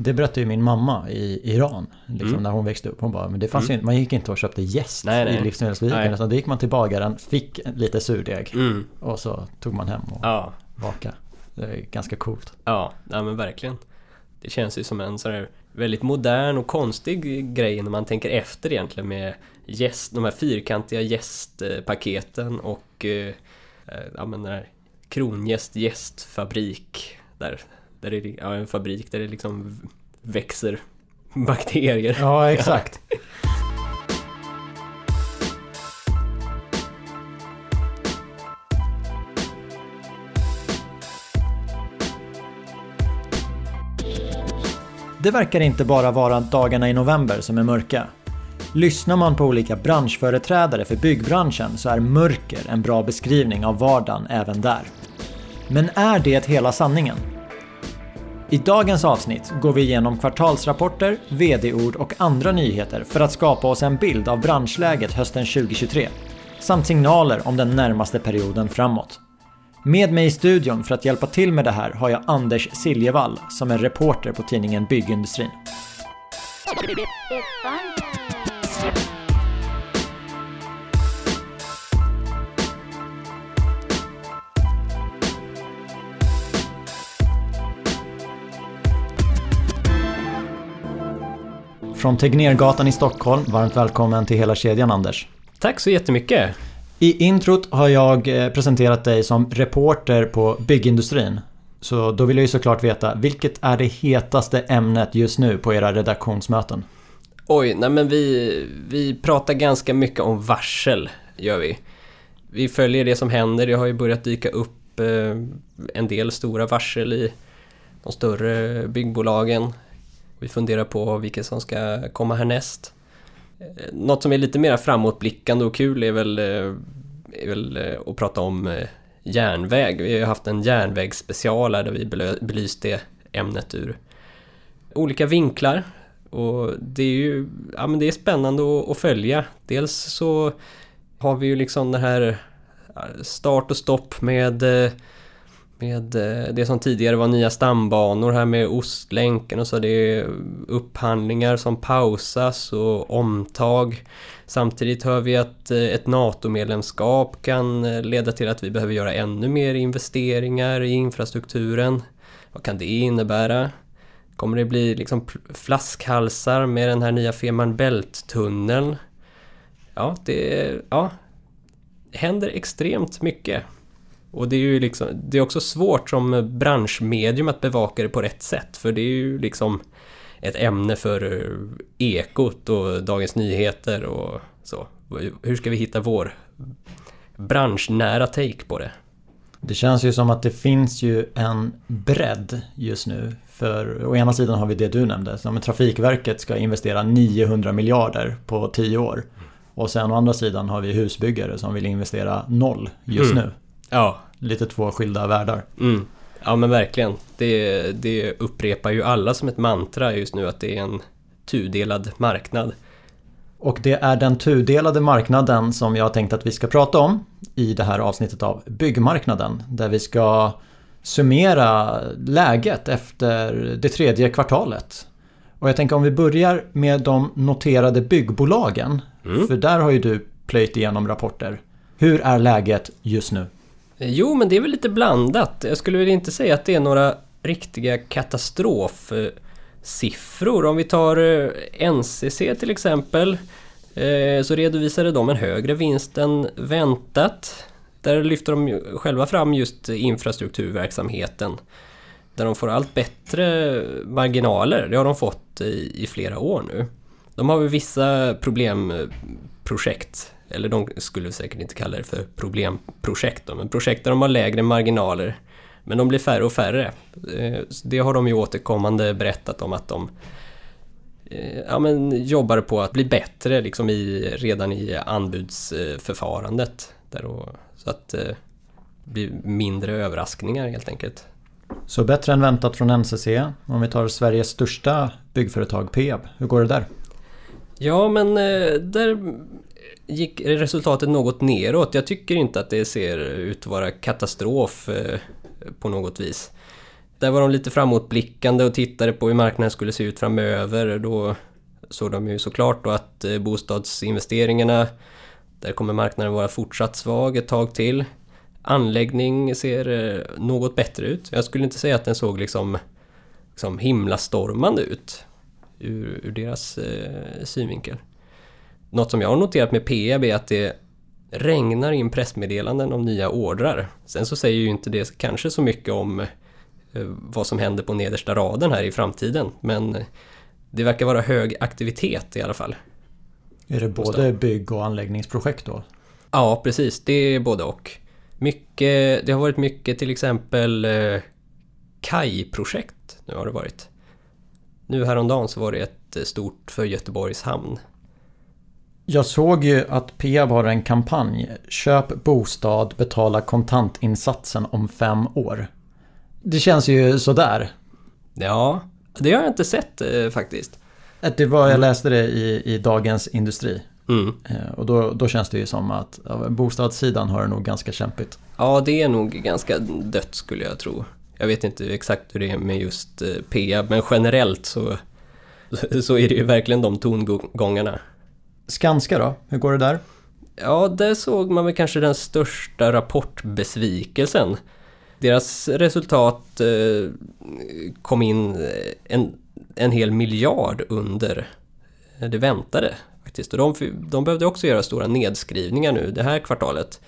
Det berättade ju min mamma i Iran, liksom, Mm. när hon växte upp. Hon bara, men det fanns Mm. ju, man gick inte och köpte jäst Nej, nej. i livsmedelsbutiken. Utan då gick man till bagaren, fick lite surdeg Mm. och så tog man hem och Ja, bakade. Det är ganska coolt. ja, ja men verkligen. Det känns ju som en sån här väldigt modern och konstig grej när man tänker efter egentligen med jäst, de här fyrkantiga jästpaketen och eh, eh, ja, men den här kronjäst jästfabrik där, där det ja, en fabrik där det liksom växer bakterier. Ja, exakt. Det verkar inte bara vara dagarna i november som är mörka. Lyssnar man på olika branschföreträdare för byggbranschen så är mörker en bra beskrivning av vardagen även där. Men är det hela sanningen? I dagens avsnitt går vi igenom kvartalsrapporter, vd-ord och andra nyheter för att skapa oss en bild av branschläget hösten 2023 samt signaler om den närmaste perioden framåt. Med mig i studion för att hjälpa till med det här har jag Anders Siljevall som är reporter på tidningen Byggindustrin. Från Tegnérgatan i Stockholm, varmt välkommen till hela kedjan Anders. Tack så jättemycket! I introt har jag eh, presenterat dig som reporter på byggindustrin. Så då vill jag ju såklart veta, vilket är det hetaste ämnet just nu på era redaktionsmöten? Oj, nej men vi, vi pratar ganska mycket om varsel, gör vi. Vi följer det som händer, det har ju börjat dyka upp eh, en del stora varsel i de större byggbolagen. Vi funderar på vilka som ska komma härnäst. Eh, något som är lite mer framåtblickande och kul är väl, eh, är väl eh, att prata om järnväg. Vi har haft en järnvägsspecial där vi belyst det ämnet ur olika vinklar. Och det är ju ja, men det är spännande att, att följa. Dels så har vi ju liksom det här start och stopp med, eh, med eh, det som tidigare var nya stambanor här med Ostlänken och så det är upphandlingar som pausas och omtag. Samtidigt hör vi att eh, ett NATO-medlemskap kan eh, leda till att vi behöver göra ännu mer investeringar i infrastrukturen. Vad kan det innebära? Kommer det bli liksom flaskhalsar med den här nya Fehmarn Bält-tunneln? Ja, det ja, händer extremt mycket. Och det är ju liksom, det är också svårt som branschmedium att bevaka det på rätt sätt. För det är ju liksom ett ämne för eh, Ekot och Dagens Nyheter och så. Hur ska vi hitta vår branschnära take på det? Det känns ju som att det finns ju en bredd just nu. För å ena sidan har vi det du nämnde, som Trafikverket ska investera 900 miljarder på 10 år. Och sen å andra sidan har vi husbyggare som vill investera noll just Mm. nu. Ja, Lite två skilda världar. Mm. Ja men verkligen. Det, det upprepar ju alla som ett mantra just nu att det är en tudelad marknad. Och det är den tudelade marknaden som jag har tänkt att vi ska prata om i det här avsnittet av Byggmarknaden. Där vi ska summera läget efter det tredje kvartalet. Och jag tänker om vi börjar med de noterade byggbolagen. Mm. För där har ju du plöjt igenom rapporter. Hur är läget just nu? Eh, jo men det är väl lite blandat. Jag skulle väl inte säga att det är några riktiga katastrofsiffror. Om vi tar eh, NCC till exempel eh, så redovisade de en högre vinst än väntat. Där lyfter de själva fram just infrastrukturverksamheten. Där de får allt bättre marginaler. Det har de fått i, i flera år nu. De har väl vissa problemprojekt. Eller de skulle säkert inte kalla det för problemprojekt då, men projekt där de har lägre marginaler. Men de blir färre och färre. Eh, Det har de ju återkommande berättat om att de eh, ja, men jobbar på att bli bättre liksom i, redan i anbudsförfarandet. Där då, så att eh, det blir mindre överraskningar helt enkelt. Så bättre än väntat från NCC. Om vi tar Sveriges största byggföretag Peab. Hur går det där? Ja, men där gick resultatet något neråt. Jag tycker inte att det ser ut att vara katastrof eh, på något vis. Där var de lite framåtblickande och tittade på hur marknaden skulle se ut framöver. Då såg de ju såklart då att eh, bostadsinvesteringarna, där kommer marknaden vara fortsatt svag ett tag till. Anläggning ser eh, något bättre ut. Jag skulle inte säga att den såg liksom, liksom himlastormande ut ur, ur deras eh, synvinkel. Något som jag har noterat med Peab är att det regnar in pressmeddelanden om nya ordrar. Sen så säger ju inte det kanske så mycket om eh, vad som händer på nedersta raden här i framtiden, men det verkar vara hög aktivitet i alla fall. Är det både bygg och anläggningsprojekt då? Ja, precis. Det är både och. Mycket, det har varit mycket till exempel eh, kajprojekt nu har det varit. Nu häromdagen så var det ett eh, stort för Göteborgs hamn. Jag såg ju att Peab har en kampanj. Köp bostad, betala kontantinsatsen om fem år. Det känns ju sådär. Ja, det har jag inte sett eh, faktiskt. Det var, jag läste det i, i Dagens Industri. Mm. Eh, Och då, då känns det ju som att ja, bostadssidan har det nog ganska kämpigt. Ja, det är nog ganska dött skulle jag tro. Jag vet inte exakt hur det är med just eh, Peab, men generellt så, så är det ju verkligen de tongångarna. Skanska då? Hur går det där? Ja, där såg man väl kanske den största rapportbesvikelsen. Deras resultat eh, kom in eh, en, en hel miljard under det väntade faktiskt. Och de, de behövde också göra stora nedskrivningar nu det här kvartalet.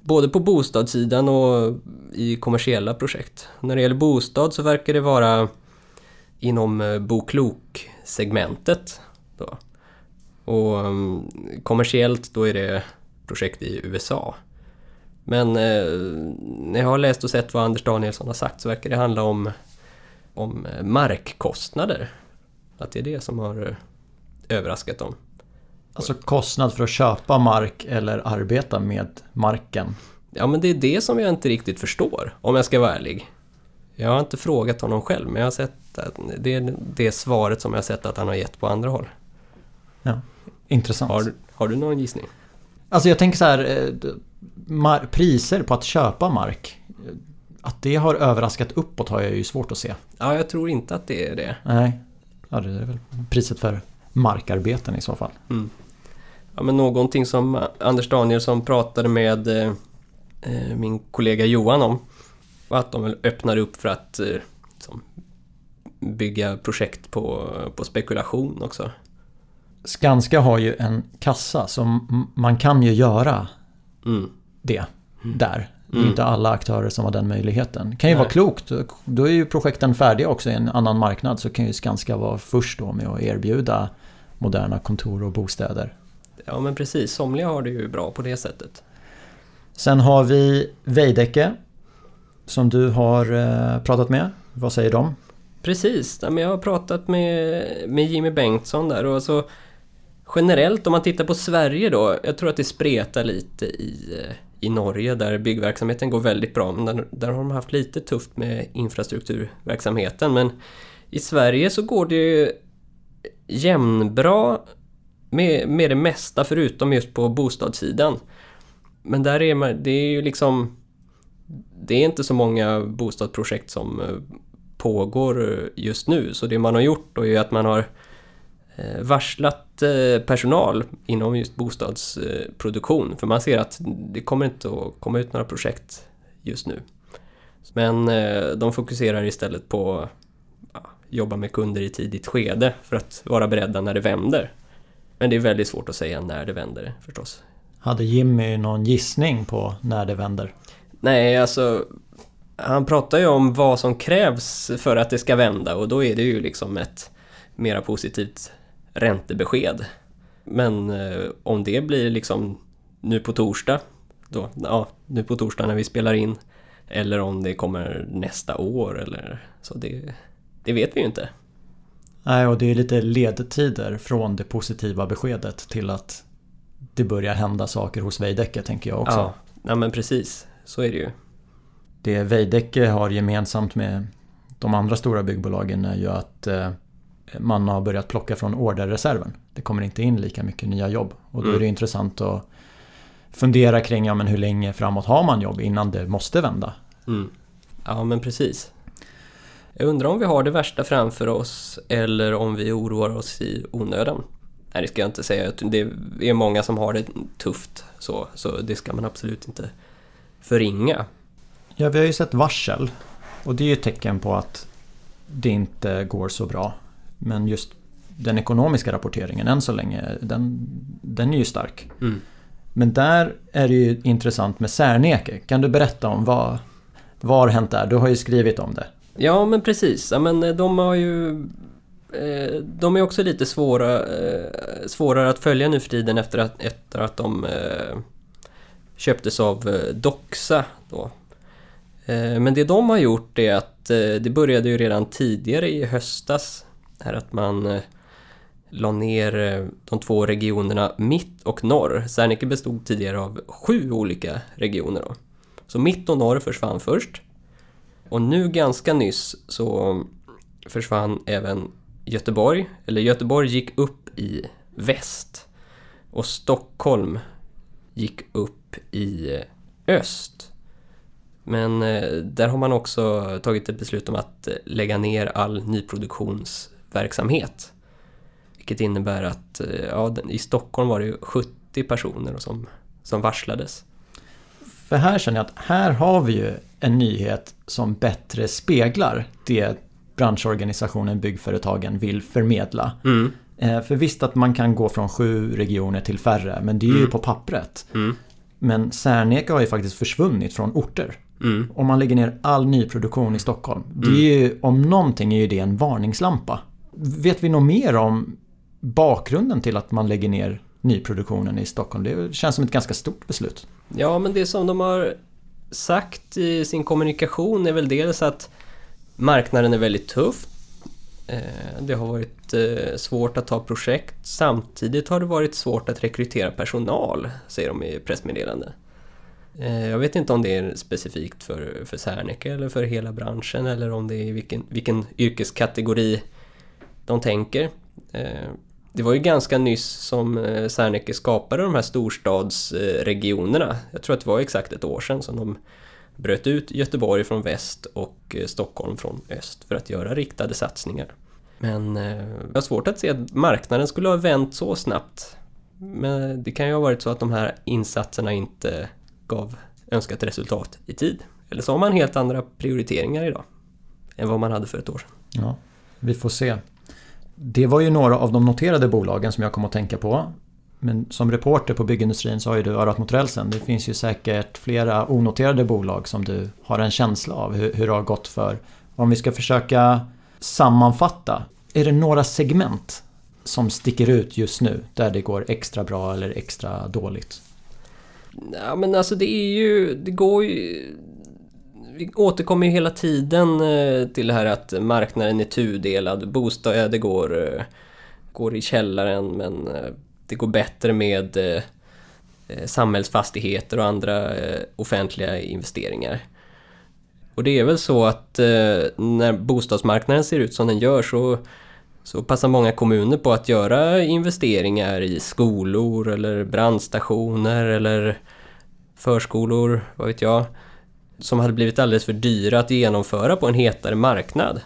Både på bostadssidan och i kommersiella projekt. När det gäller bostad så verkar det vara inom eh, Boklok-segmentet. Då. Och um, kommersiellt då är det projekt i USA. Men eh, när jag har läst och sett vad Anders Danielsson har sagt så verkar det handla om, om eh, markkostnader. Att det är det som har eh, överraskat dem. Alltså kostnad för att köpa mark eller arbeta med marken. Ja men det är det som jag inte riktigt förstår, om jag ska vara ärlig. Jag har inte frågat honom själv, men jag har sett att det är det svaret som jag har sett att han har gett på andra håll. Ja, intressant. Har, har du någon gissning? Alltså jag tänker så här, eh, priser på att köpa mark. eh, Att det har överraskat uppåt har jag ju svårt att se. Ja, jag tror inte att det är det. Nej, ja, det är väl priset för markarbeten i så fall. Mm. Ja, men någonting som Anders Danielsson pratade med eh, eh, min kollega Johan om var att de väl öppnar upp för att eh, bygga projekt på, på spekulation också. Skanska har ju en kassa som man kan ju göra Mm. det där. Det är Mm. inte alla aktörer som har den möjligheten. Det kan ju Nej. vara klokt. Då är ju projekten färdiga också i en annan marknad så kan ju Skanska vara först då med att erbjuda moderna kontor och bostäder. Ja men precis, somliga har det ju bra på det sättet. Sen har vi Veidekke som du har eh, pratat med. Vad säger de? Precis, jag har pratat med, med Jimmy Bengtsson där och så generellt om man tittar på Sverige då, jag tror att det spretar lite i, eh, i Norge där byggverksamheten går väldigt bra men där, där har de haft lite tufft med infrastrukturverksamheten men i Sverige så går det ju jämnbra med, med det mesta förutom just på bostadssidan. Men där är man, det är ju liksom det är inte så många bostadsprojekt som eh, pågår eh, just nu. Så det man har gjort då är att man har eh, varslat eh, personal inom just bostadsproduktion. För man ser att det kommer inte att komma ut några projekt just nu. Men eh, de fokuserar istället på att jobba med kunder i tidigt skede för att vara beredda när det vänder. Men det är väldigt svårt att säga när det vänder förstås. Hade Jimmy någon gissning på när det vänder? Nej, alltså han pratar ju om vad som krävs för att det ska vända och då är det ju liksom ett mera positivt räntebesked. Men eh, om det blir liksom nu på torsdag, då, ja, nu på torsdag när vi spelar in, eller om det kommer nästa år eller så, det, det vet vi ju inte. Nej, och det är lite ledtider från det positiva beskedet till att det börjar hända saker hos Veidekke tänker jag också. Ja, ja, men precis, så är det ju. Det Veidekke har gemensamt med de andra stora byggbolagen är ju att eh, man har börjat plocka från orderreserven. Det kommer inte in lika mycket nya jobb. Och då är Mm. det intressant att fundera kring ja, men hur länge framåt har man jobb innan det måste vända. Mm. Ja, men precis. Jag undrar om vi har det värsta framför oss eller om vi oroar oss i onödan. Nej, det ska jag inte säga. Det är många som har det tufft så, så det ska man absolut inte förringa. Ja, vi har ju sett varsel. Och det är ju ett tecken på att det inte går så bra. Men just den ekonomiska rapporteringen än så länge, den, den är ju stark. Mm. Men där är det ju intressant med Särneke. Kan du berätta om vad, vad har hänt där? Du har ju skrivit om det. Ja, men precis. Ja, men de har ju... eh, De är också lite svåra, eh, svårare att följa nu för tiden efter att, efter att de eh, köptes av eh, Doxa. Då. Eh, Men det de har gjort är att eh, det började ju redan tidigare i höstas är att man eh, la ner eh, de två regionerna Mitt och Norr. Serneke bestod tidigare av sju olika regioner. Då. Så Mitt och Norr försvann först. Och nu ganska nyss så försvann även Göteborg. Eller Göteborg gick upp i väst. Och Stockholm gick upp i eh, öst. Men eh, där har man också tagit ett beslut om att lägga ner all nyproduktions nyproduktionsverksamhet. Vilket innebär att eh, ja, i Stockholm var det ju 70 personer som, som varslades. För här känner jag att här har vi ju en nyhet som bättre speglar det branschorganisationen Byggföretagen vill förmedla. Mm. Eh, För visst att man kan gå från sju regioner till färre, men det är ju Mm. på pappret. Mm. Men Serneke har ju faktiskt försvunnit från orter. Mm. Om man lägger ner all nyproduktion i Stockholm. Det är ju, om någonting är ju det en varningslampa. Vet vi något mer om bakgrunden till att man lägger ner nyproduktionen i Stockholm? Det känns som ett ganska stort beslut. Ja, men det som de har sagt i sin kommunikation är väl dels att marknaden är väldigt tuff. Eh, det har varit eh, svårt att ta projekt. Samtidigt har det varit svårt att rekrytera personal, säger de i pressmeddelande. Eh, jag vet inte om det är specifikt för, för Serneke eller för hela branschen eller om det är vilken, vilken yrkeskategori de tänker. Eh, det var ju ganska nyss som eh, Serneke skapade de här storstadsregionerna. Jag tror att det var exakt ett år sedan som de bröt ut Göteborg från väst och eh, Stockholm från öst för att göra riktade satsningar. Men jag har svårt att se att marknaden skulle ha vänt så snabbt. Men det kan ju ha varit så att de här insatserna inte gav önskat resultat i tid. Eller så har man helt andra prioriteringar idag än vad man hade för ett år sedan. Ja, vi får se. Det var ju några av de noterade bolagen som jag kom att tänka på. Men som reporter på byggindustrin så har ju du örat mot rälsen. Det finns ju säkert flera onoterade bolag som du har en känsla av hur, hur det har gått för. Om vi ska försöka sammanfatta. Är det några segment som sticker ut just nu där det går extra bra eller extra dåligt? Ja men alltså det är ju, det går ju... Vi återkommer ju hela tiden eh, till det här att marknaden är tudelad. Bostäder går, eh, går i källaren men eh, det går bättre med samhällsfastigheter och andra offentliga investeringar. Och det är väl så att när bostadsmarknaden ser ut som den gör så, så passar många kommuner på att göra investeringar i skolor eller brandstationer eller förskolor, vad vet jag, som hade blivit alldeles för dyra att genomföra på en hetare marknad.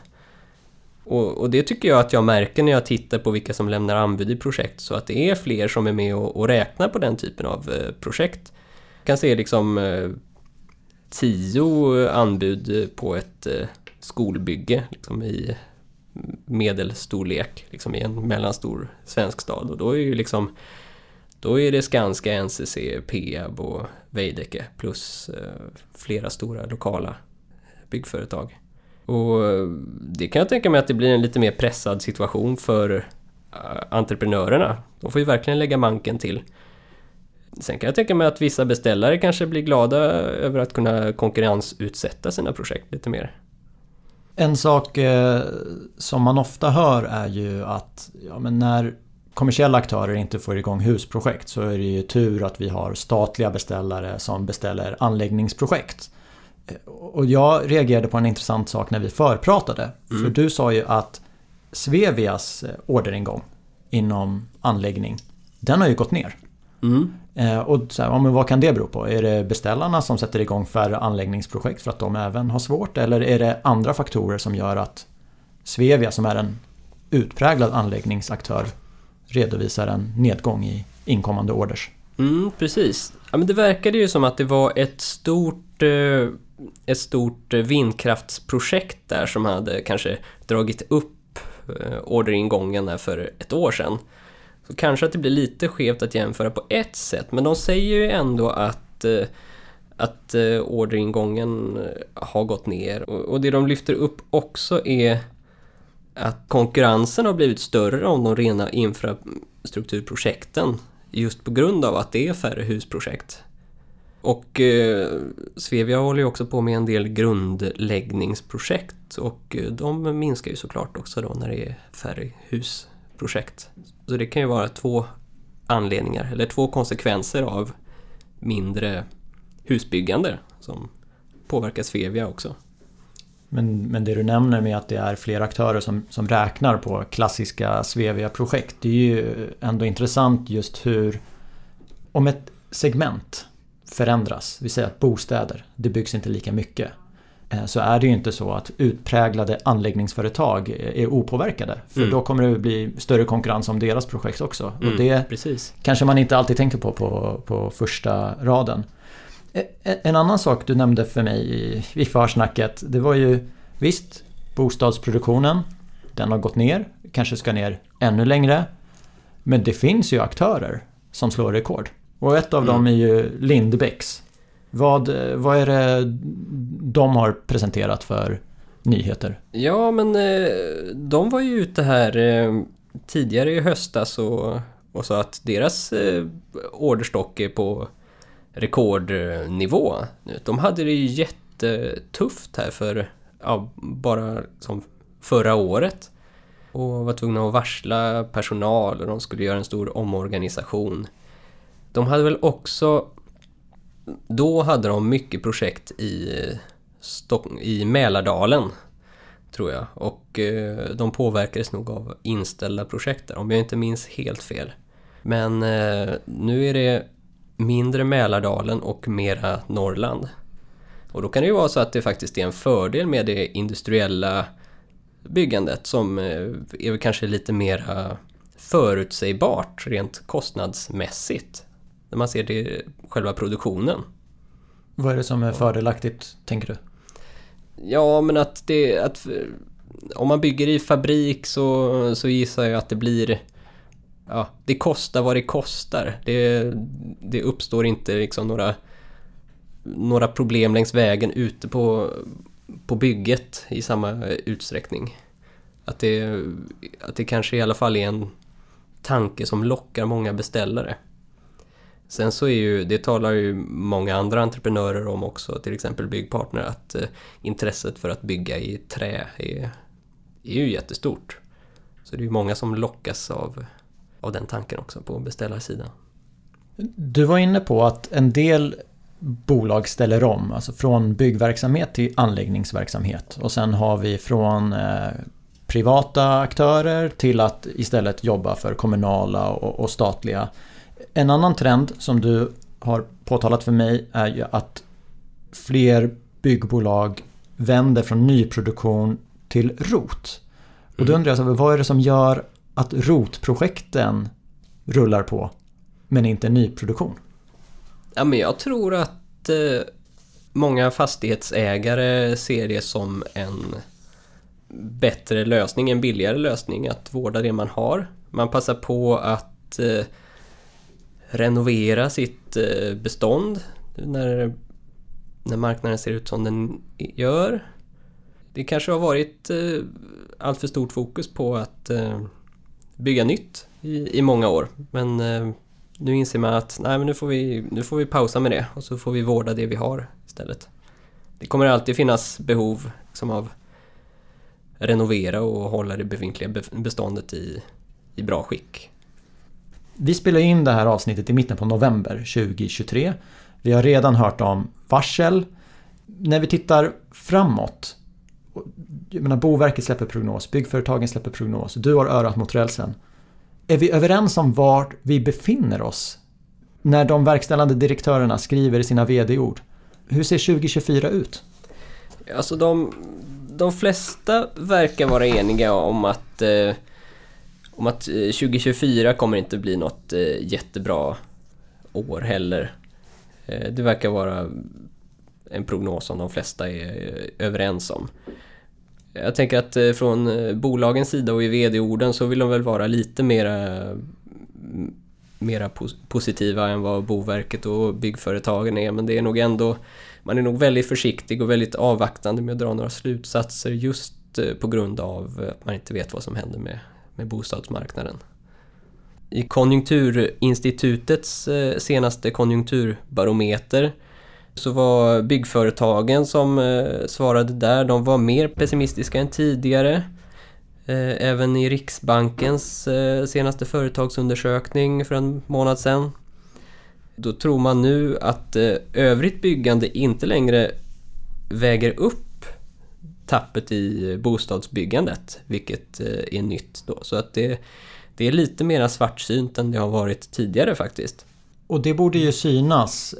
Och, och det tycker jag att jag märker när jag tittar på vilka som lämnar anbud i projekt, så att det är fler som är med och, och räknar på den typen av eh, projekt. Jag kan se liksom eh, tio anbud på ett eh, skolbygge liksom i medelstorlek, liksom i en mellanstor svensk stad. Och då är ju liksom då är det Skanska, NCC, Peab och Veidekke plus eh, flera stora lokala byggföretag. Och eh, det kan jag tänka mig att det blir en lite mer pressad situation för eh, entreprenörerna. De får ju verkligen lägga manken till. Sen kan jag tänka mig att vissa beställare kanske blir glada över att kunna konkurrensutsätta sina projekt lite mer. En sak som man ofta hör är ju att ja, men när kommersiella aktörer inte får igång husprojekt så är det ju tur att vi har statliga beställare som beställer anläggningsprojekt. Eh, Och jag reagerade på en intressant sak när vi förpratade. För du sa ju att Svevias eh, orderingång inom anläggning, den har ju gått ner. Mm. Eh, och så här, ja, men vad kan det bero på? Är det beställarna som sätter igång färre anläggningsprojekt för att de även har svårt? Eller är det andra faktorer som gör att Svevia som är en utpräglad anläggningsaktör redovisar en nedgång i inkommande orders? Mm, precis. Ja, men det verkade ju som att det var ett stort, eh, ett stort eh, vindkraftsprojekt där som hade kanske dragit upp eh, orderingången där för ett år sedan. Så kanske att det blir lite skevt att jämföra på ett sätt, men de säger ju ändå att att orderingången har gått ner. Och det de lyfter upp också är att konkurrensen har blivit större om de rena infrastrukturprojekten just på grund av att det är färre husprojekt. Och eh, Svevia håller ju också på med en del grundläggningsprojekt och eh, de minskar ju såklart också då när det är färre husprojekt. Så det kan ju vara två anledningar, eller två konsekvenser av mindre husbyggande som påverkar Svevia också. Men, men det du nämner med att det är fler aktörer som, som räknar på klassiska Svevia-projekt. Det är ju ändå intressant just hur om ett segment förändras, vi säger att bostäder, det byggs inte lika mycket. eh, Så är det ju inte så att utpräglade anläggningsföretag är opåverkade. För Mm. då kommer det bli större konkurrens om deras projekt också. Mm, Och det Precis. kanske man inte alltid tänker på på, på första raden. E- En annan sak du nämnde för mig i, försnacket, det var ju visst, bostadsproduktionen, den har gått ner, kanske ska ner ännu längre. Men det finns ju aktörer som slår rekord. Och ett av Mm. dem är ju Lindbäcks. Vad, vad är det de har presenterat för nyheter? Ja, men eh, de var ju ute här eh, tidigare i höstas och, och sa att deras eh, orderstock är på rekordnivå. De hade det ju jättetufft här för ja, bara som förra året och var tvungna att varsla personal och de skulle göra en stor omorganisation. De hade väl också då hade de mycket projekt i, Stock- i Mälardalen tror jag. Och eh, de påverkades nog av inställda projekt där, om jag inte minns helt fel. Men eh, nu är det mindre Mälardalen och mera Norrland. Och då kan det ju vara så att det faktiskt är en fördel med det industriella byggandet som eh, är kanske lite mera förutsägbart rent kostnadsmässigt. När man ser det själva produktionen. Vad är det som är fördelaktigt, tänker du? Ja, men att det... Att, om man bygger i fabrik så, så gissar jag att det blir... Ja, det kostar vad det kostar. Det, det uppstår inte liksom några, några problem längs vägen ute på, på bygget i samma utsträckning. Att det, att det kanske i alla fall är en tanke som lockar många beställare. Sen så är ju, det talar ju många andra entreprenörer om också, till exempel Byggpartner, att eh, intresset för att bygga i trä är, är ju jättestort. Så det är ju många som lockas av, av den tanken också på beställarsidan. Du var inne på att en del bolag ställer om, alltså från byggverksamhet till anläggningsverksamhet. Och sen har vi från eh, privata aktörer till att istället jobba för kommunala och, och statliga. En annan trend som du har påtalat för mig är ju att fler byggbolag vänder från nyproduktion till ROT. Och då Mm. undrar jag, vad är det som gör att rotprojekten rullar på men inte nyproduktion? Ja, men jag tror att eh, många fastighetsägare ser det som en bättre lösning, en billigare lösning att vårda det man har. Man passar på att eh, renovera sitt eh, bestånd när, när marknaden ser ut som den gör. Det kanske har varit eh, allt för stort fokus på att eh, bygga nytt i, i många år. Men eh, nu inser man att nej, men nu, får vi, nu får vi pausa med det och så får vi vårda det vi har istället. Det kommer alltid finnas behov liksom, av renovera och hålla det befintliga beståndet i, i bra skick. Vi spelar in det här avsnittet i mitten på november 2023. Vi har redan hört om varsel. När vi tittar framåt. Jag menar, Boverket släpper prognos, byggföretagen släpper prognos, du har örat mot rälsen. Är vi överens om var vi befinner oss När de verkställande direktörerna skriver i sina VD-ord, hur ser 2024 ut? Alltså de, de flesta verkar vara eniga om att, eh, om att eh, 2024 kommer inte bli något eh, jättebra år heller. Eh, det verkar vara en prognos som de flesta är eh, överens om. Jag tänker att eh, från eh, bolagens sida och i VD-orden så vill de väl vara lite mera, mm, mera positiva än vad Boverket och byggföretagen är men det är nog ändå man är nog väldigt försiktig och väldigt avvaktande med att dra några slutsatser just eh, på grund av att man inte vet vad som händer med, med bostadsmarknaden. I Konjunkturinstitutets senaste konjunkturbarometer så var byggföretagen som eh, svarade där, de var mer pessimistiska än tidigare. Eh, Även i Riksbankens eh, senaste företagsundersökning för en månad sedan. Då tror man nu att eh, övrigt byggande inte längre väger upp tappet i bostadsbyggandet, vilket eh, är nytt då. Så att det, det är lite mer svartsynt än det har varit tidigare faktiskt. Och det borde ju synas,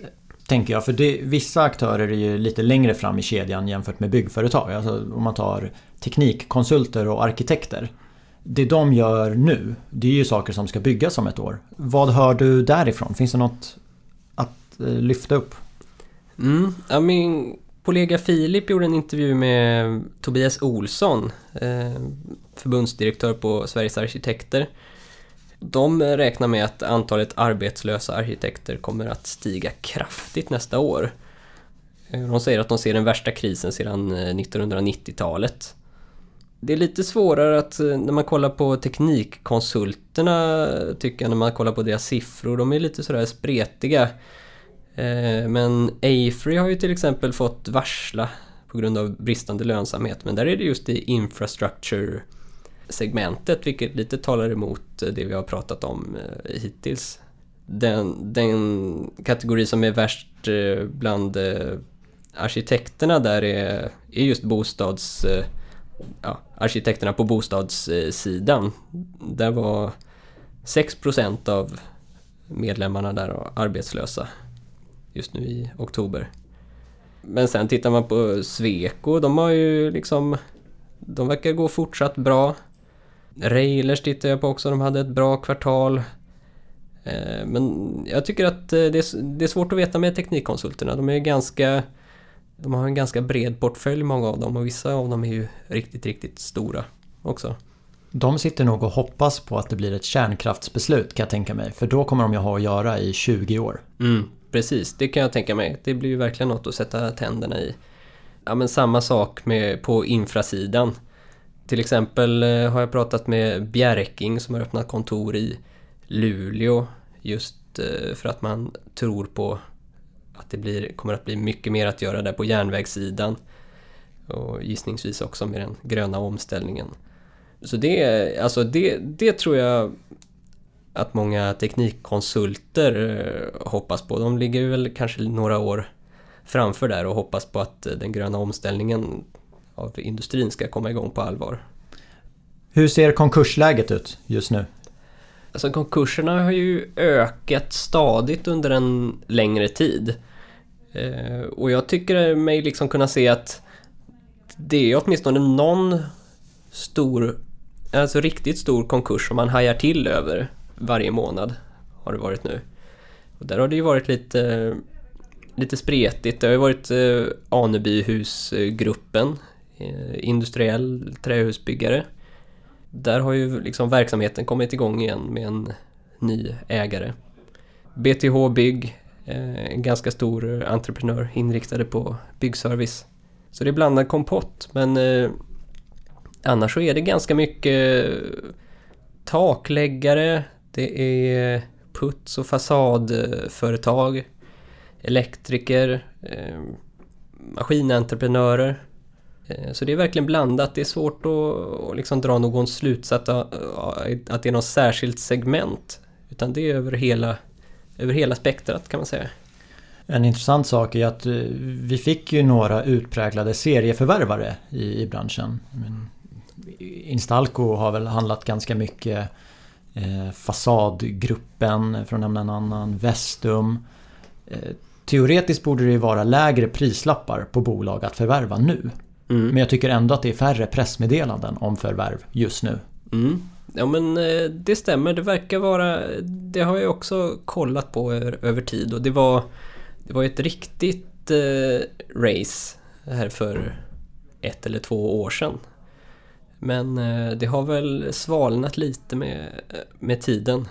tänker jag, för det, vissa aktörer är ju lite längre fram i kedjan jämfört med byggföretag. Alltså om man tar teknikkonsulter och arkitekter. Det de gör nu, det är ju saker som ska byggas om ett år. Vad hör du därifrån? Finns det något att eh, lyfta upp? Mm, ja, min kollega Filip gjorde en intervju med Tobias Olsson, eh, förbundsdirektör på Sveriges Arkitekter. De räknar med att antalet arbetslösa arkitekter kommer att stiga kraftigt nästa år. Eh, de säger att de ser den värsta krisen sedan eh, 1990-talet. Det är lite svårare att eh, när man kollar på teknikkonsulterna tycker jag när man kollar på deras siffror, de är lite sådär spretiga. Men Afry har ju till exempel fått varsla på grund av bristande lönsamhet men där är det just i infrastructure segmentet vilket lite talar emot eh, det vi har pratat om eh, hittills. Den, den kategori som är värst eh, bland arkitekterna där är, är just bostads... Ja, arkitekterna på bostadssidan. Där var 6% av medlemmarna där arbetslösa just nu i oktober. Men sen tittar man på Sweco, de har ju liksom... De verkar gå fortsatt bra. Railers tittar jag på också, de hade ett bra kvartal. Eh, Men jag tycker att eh, det är, det är svårt att veta med teknikkonsulterna. De är ganska... De har en ganska bred portfölj många av dem och vissa av dem är ju riktigt, riktigt stora också. De sitter nog och hoppas på att det blir ett kärnkraftsbeslut kan jag tänka mig. För då kommer de ju ha att göra i 20 år. Mm, precis, det kan jag tänka mig. Det blir ju verkligen något att sätta tänderna i. Ja men samma sak med, på infrasidan. Till exempel eh, har jag pratat med Bjerking som har öppnat kontor i Luleå just eh, för att man tror på att det blir, kommer att bli mycket mer att göra där på järnvägssidan. Och gissningsvis också med den gröna omställningen. Så det, alltså det, det tror jag att många teknikkonsulter eh, hoppas på. De ligger väl kanske några år framför där och hoppas på att den gröna omställningen av industrin ska komma igång på allvar. Hur ser konkursläget ut just nu? Alltså konkurserna har ju ökat stadigt under en längre tid. Eh, och jag tycker mig liksom kunna se att det är åtminstone någon stor, alltså riktigt stor konkurs som man hajar till över varje månad. Har det varit nu. Och där har det ju varit lite, lite spretigt. Det har ju varit eh, Anebyhusgruppen, Eh, industriell trähusbyggare. Där har ju liksom verksamheten kommit igång igen med en ny ägare. BTH Bygg, eh, en ganska stor entreprenör inriktade på byggservice. Så det är blandad kompott men eh, annars så är det ganska mycket takläggare, det är puts och fasadföretag, elektriker, maskinentreprenörer. Eh, så det är verkligen blandat. Det är svårt att, liksom dra någon slutsats att det är något särskilt segment. Utan det är över hela, över hela spektrat kan man säga. En intressant sak är att eh, vi fick ju några utpräglade serieförvärvare i, i branschen. Instalco har väl handlat ganska mycket eh, Fasadgruppen, för att nämna en annan, Vestum. Eh, teoretiskt borde det ju vara lägre prislappar på bolag att förvärva nu. Mm. Men jag tycker ändå att det är färre pressmeddelanden om förvärv just nu. Mm. Ja men eh, det stämmer, det verkar vara... Det har jag också kollat på över, över tid och det var... Det var ett riktigt eh, race här för ett eller två år sedan. Men eh, det har väl svalnat lite med, med tiden.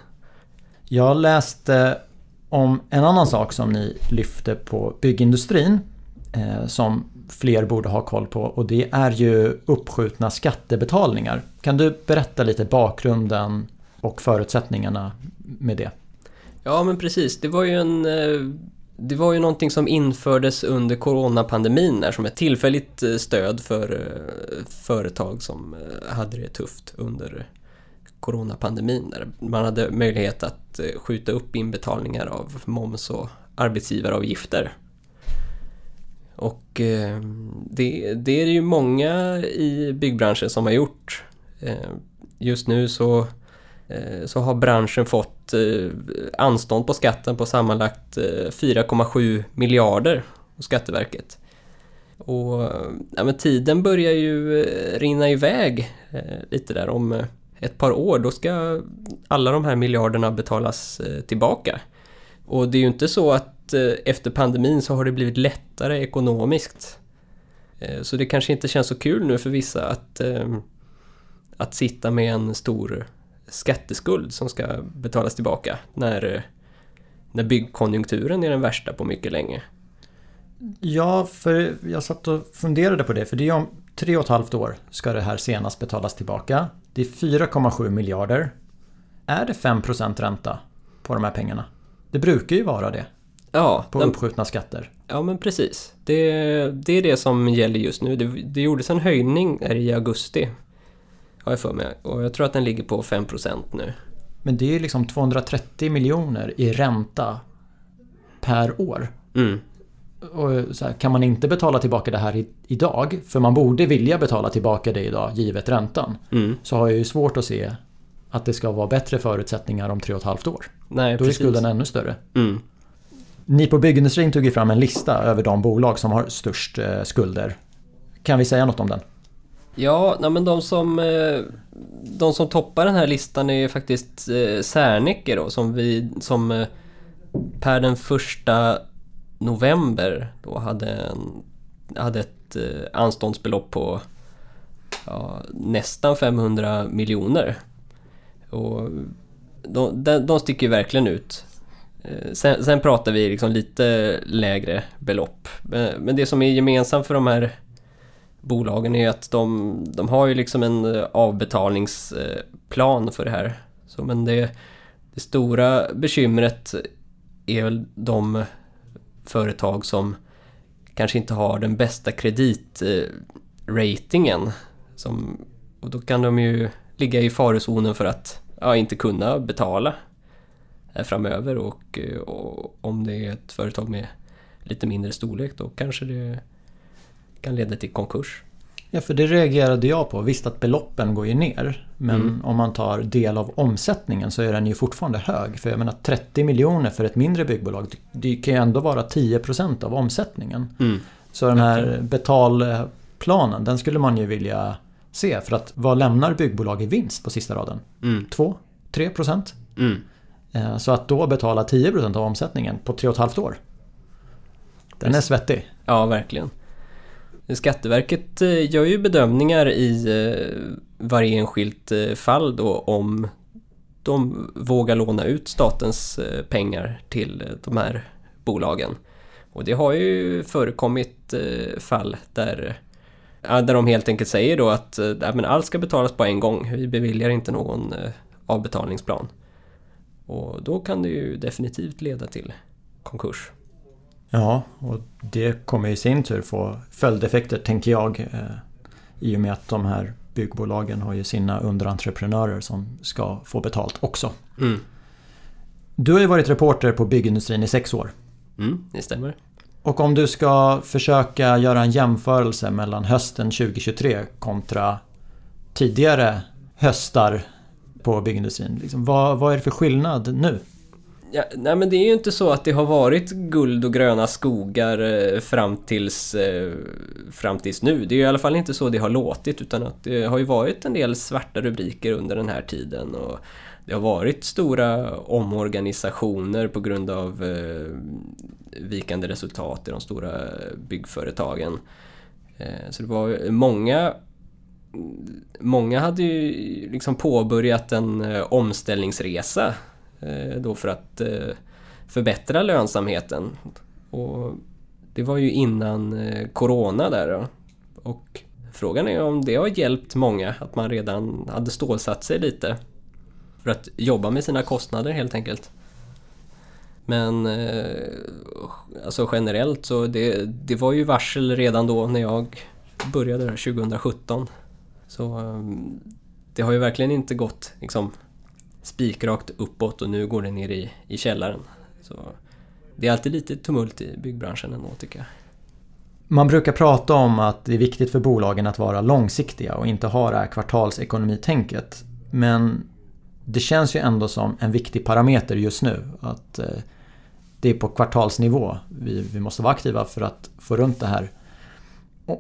Jag läste om en annan sak som ni lyfte på byggindustrin eh, som fler borde ha koll på och det är ju uppskjutna skattebetalningar. Kan du berätta lite bakgrunden och förutsättningarna med det? Ja men precis, det var ju en... Eh, det var ju någonting som infördes under coronapandemin där som ett tillfälligt eh, stöd för eh, företag som hade det tufft under coronapandemin. Där man hade möjlighet att skjuta upp inbetalningar av moms och arbetsgivaravgifter. Och eh, det, det är det ju många i byggbranschen som har gjort. Eh, Just nu så eh, så har branschen fått eh, anstånd på skatten på sammanlagt eh, 4,7 miljarder hos Skatteverket. Och eh, ja, men tiden börjar ju eh, rinna iväg eh, lite där om eh, ett par år. Då ska alla de här miljarderna betalas eh, tillbaka. Och det är ju inte så att Eh, efter pandemin så har det blivit lättare ekonomiskt. Eh, så det kanske inte känns så kul nu för vissa att, ehm, att sitta med en stor skatteskuld som ska betalas tillbaka när, eh, när byggkonjunkturen är den värsta på mycket länge. Ja, för jag satt och funderade på det. För det är om tre och ett halvt år ska det här senast betalas tillbaka. Det är 4,7 miljarder. Är det 5% ränta på de här pengarna? Det brukar ju vara det Ja, på den, uppskjutna skatter. ja men precis. Det, det är det som gäller just nu. Det, det gjordes en höjning här i augusti. Har jag för mig. Och jag tror att den ligger på 5% nu. Men det är ju liksom 230 miljoner i ränta per år. Mm. Och så här, kan man inte betala tillbaka det här i, idag, för man borde vilja betala tillbaka det idag givet räntan, Mm. så har jag ju svårt att se att det ska vara bättre förutsättningar om tre och ett halvt år. Nej, Då är precis. skulden ännu större. Mm. Ni på byggindustrin tog ju fram en lista över de bolag som har störst eh, skulder. Kan vi säga något om den? Ja, men de som, eh, de som toppar den här listan är ju faktiskt eh, Serneke då som vi som per den första november då hade, en, hade ett anståndsbelopp på ja, nästan 500 miljoner. Och de, de, de sticker ju verkligen ut. Eh, sen, sen pratar vi liksom lite lägre belopp. Eh, men det som är gemensamt för de här bolagen är att de, de har ju liksom en eh, avbetalningsplan för det här. Så men det, det stora bekymret är väl de företag som kanske inte har den bästa kreditratingen. Som, och då kan de ju ligga i farozonen för att ja, inte kunna betala framöver och, eh, och om det är ett företag med lite mindre storlek då kanske det kan leda till konkurs. Ja, för det reagerade jag på. Visst att beloppen går ju ner. Men Mm. om man tar del av omsättningen så är den ju fortfarande hög. För jag menar 30 miljoner för ett mindre byggbolag. det- kan ju ändå vara 10% av omsättningen. Mm. Så den här betalplanen, den skulle man ju vilja se. För att vad lämnar byggbolag i vinst på sista raden? Mm. 2? 3%? Mm. Eh, så att då betala 10% av omsättningen på 3,5 år. Den är svettig. Ja, verkligen. Skatteverket eh, gör ju bedömningar i eh, varje enskilt fall då om de vågar låna ut statens pengar till de här bolagen. Och det har ju förekommit fall där, där de helt enkelt säger då att men allt ska betalas på en gång. Vi beviljar inte någon avbetalningsplan. Och då kan det ju definitivt leda till konkurs. Ja, och det kommer i sin tur få följdeffekter tänker jag. eh, I och med att de här byggbolagen har ju sina underentreprenörer som ska få betalt också. Mm. Du har ju varit reporter på byggindustrin i sex år. Mm, det stämmer. Och om du ska försöka göra en jämförelse mellan hösten 2023 kontra tidigare höstar på byggindustrin. Liksom, vad, vad är det för skillnad nu? Ja, nej men det är ju inte så att det har varit guld och gröna skogar eh, fram tills, eh, fram tills nu. Det är ju i alla fall inte så det har låtit utan att det har ju varit en del svarta rubriker under den här tiden. Och det har varit stora omorganisationer på grund av eh, vikande resultat i de stora byggföretagen. Så det var många Många hade ju liksom påbörjat en eh, omställningsresa eh, då för att eh, förbättra lönsamheten. Och det var ju innan eh, Corona där då. Och frågan är om det har hjälpt många, att man redan hade stålsatt sig lite för att jobba med sina kostnader helt enkelt. Men eh, alltså generellt så det, det var ju varsel redan då när jag började där 2017. Så ehm, det har ju verkligen inte gått liksom spikrakt uppåt och nu går det ner i, i källaren. Så det är alltid lite tumult i byggbranschen ändå tycker jag. Man brukar prata om att det är viktigt för bolagen att vara långsiktiga och inte ha det här kvartalsekonomitänket. Men det känns ju ändå som en viktig parameter just nu. Att eh, det är på kvartalsnivå vi, vi måste vara aktiva för att få runt det här.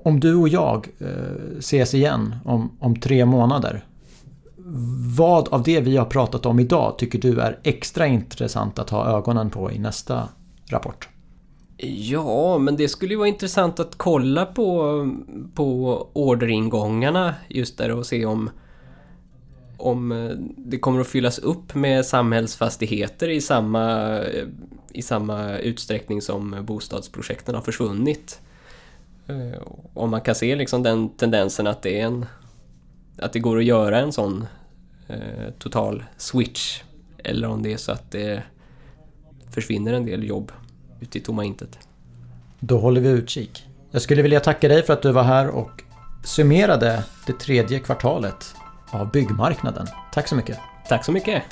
Om du och jag eh, ses igen om, om tre månader. Vad av det vi har pratat om idag tycker du är extra intressant att ha ögonen på i nästa rapport? Ja, men det skulle ju vara intressant att kolla på, på orderingångarna just där och se om om eh, det kommer att fyllas upp med samhällsfastigheter i samma, i samma utsträckning som bostadsprojekten har försvunnit. Eh, om man kan se liksom den tendensen att det, är en, att det går att göra en sån eh, total switch eller om det är så att det försvinner en del jobb ute i tomma intet. Då håller vi utkik. Jag skulle vilja tacka dig för att du var här och summerade det tredje kvartalet av byggmarknaden. Tack så mycket! Tack så mycket!